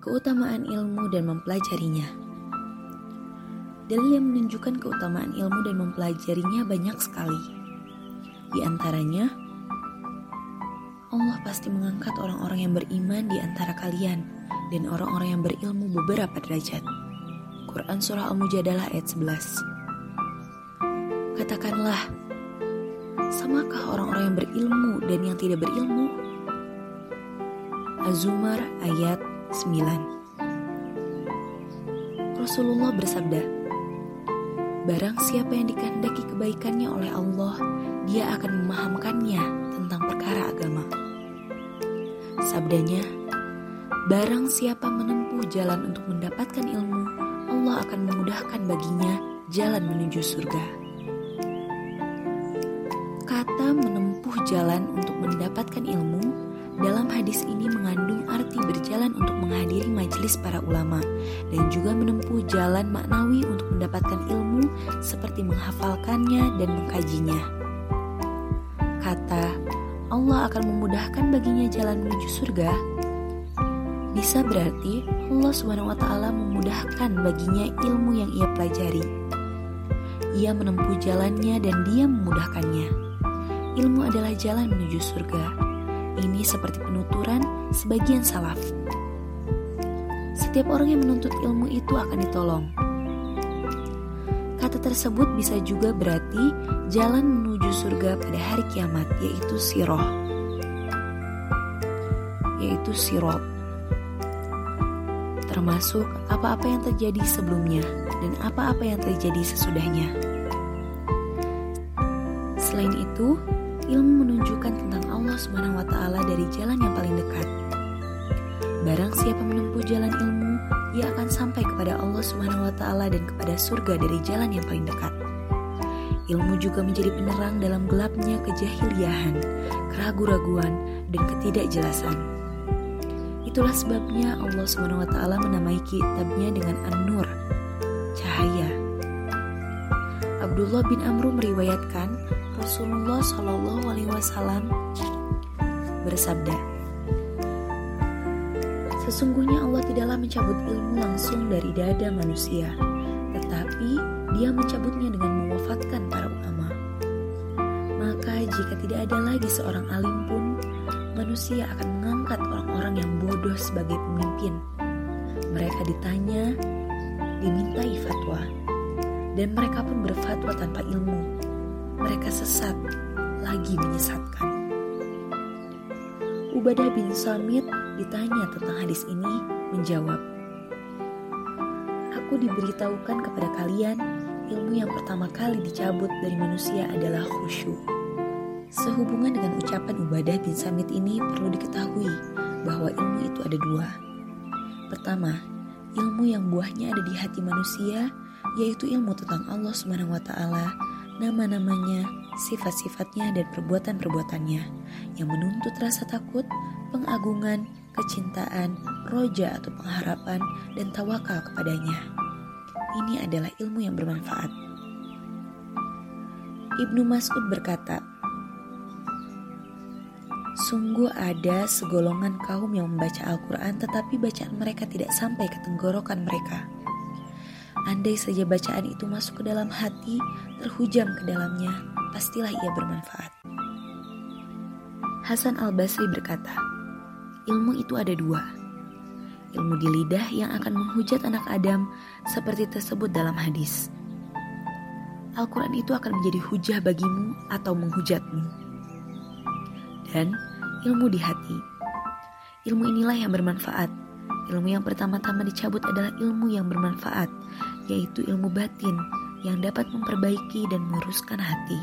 Keutamaan ilmu dan mempelajarinya. Dalil yang menunjukkan keutamaan ilmu dan mempelajarinya banyak sekali. Di antaranya, Allah pasti mengangkat orang-orang yang beriman di antara kalian dan orang-orang yang berilmu beberapa derajat. Quran Surah Al-Mujadalah ayat 11 Katakanlah, samakah orang-orang yang berilmu dan yang tidak berilmu? Az-Zumar ayat 9 Rasulullah bersabda, Barang siapa yang dikehendaki kebaikannya oleh Allah, dia akan memahamkannya tentang perkara agama. Sabdanya, Barang siapa menempuh jalan untuk mendapatkan ilmu, Allah akan memudahkan baginya jalan menuju surga. Kata menempuh jalan untuk mendapatkan ilmu dalam hadis ini mengandung arti berjalan untuk menghadiri majelis para ulama dan juga menempuh jalan maknawi untuk mendapatkan ilmu seperti menghafalkannya dan mengkajinya. Kata Allah akan memudahkan baginya jalan menuju surga bisa berarti Allah swt memudahkan baginya ilmu yang ia pelajari. Ia menempuh jalannya dan dia memudahkannya. Ilmu adalah jalan menuju surga ini seperti penuturan sebagian salaf. Setiap orang yang menuntut ilmu itu akan ditolong. Kata tersebut bisa juga berarti jalan menuju surga pada hari kiamat, yaitu siroh. Yaitu sirot. Termasuk apa-apa yang terjadi sebelumnya dan apa-apa yang terjadi sesudahnya. Selain itu, ilmu menunjukkan tentang Allah Subhanahu wa taala dari jalan yang paling dekat. Barang siapa menempuh jalan ilmu, ia akan sampai kepada Allah Subhanahu wa taala dan kepada surga dari jalan yang paling dekat. Ilmu juga menjadi penerang dalam gelapnya kejahiliahan, keraguan-raguan, dan ketidakjelasan. Itulah sebabnya Allah taala menamai kitabnya dengan An-Nur, cahaya. Abdullah bin Amru meriwayatkan Rasulullah Shallallahu Alaihi Wasallam bersabda, Sesungguhnya Allah tidaklah mencabut ilmu langsung dari dada manusia, tetapi Dia mencabutnya dengan mewafatkan para ulama. Maka jika tidak ada lagi seorang alim pun, manusia akan mengangkat orang-orang yang bodoh sebagai pemimpin. Mereka ditanya, dimintai fatwa, dan mereka pun berfatwa tanpa ilmu mereka sesat, lagi menyesatkan. Ubadah bin Samit ditanya tentang hadis ini, menjawab, Aku diberitahukan kepada kalian, ilmu yang pertama kali dicabut dari manusia adalah khusyuk. Sehubungan dengan ucapan Ubadah bin Samit ini perlu diketahui bahwa ilmu itu ada dua. Pertama, ilmu yang buahnya ada di hati manusia, yaitu ilmu tentang Allah Subhanahu wa taala nama-namanya, sifat-sifatnya, dan perbuatan-perbuatannya yang menuntut rasa takut, pengagungan, kecintaan, roja atau pengharapan, dan tawakal kepadanya. Ini adalah ilmu yang bermanfaat. Ibnu Mas'ud berkata, Sungguh ada segolongan kaum yang membaca Al-Quran tetapi bacaan mereka tidak sampai ke tenggorokan mereka. Andai saja bacaan itu masuk ke dalam hati, terhujam ke dalamnya, pastilah ia bermanfaat. Hasan al-Basri berkata, ilmu itu ada dua. Ilmu di lidah yang akan menghujat anak Adam seperti tersebut dalam hadis. Al-Quran itu akan menjadi hujah bagimu atau menghujatmu. Dan ilmu di hati. Ilmu inilah yang bermanfaat. Ilmu yang pertama-tama dicabut adalah ilmu yang bermanfaat, yaitu ilmu batin yang dapat memperbaiki dan meluruskan hati.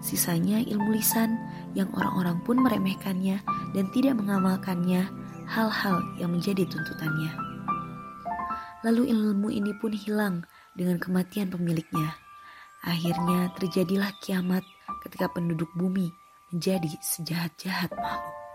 Sisanya ilmu lisan yang orang-orang pun meremehkannya dan tidak mengamalkannya hal-hal yang menjadi tuntutannya. Lalu ilmu ini pun hilang dengan kematian pemiliknya. Akhirnya terjadilah kiamat ketika penduduk bumi menjadi sejahat-jahat makhluk.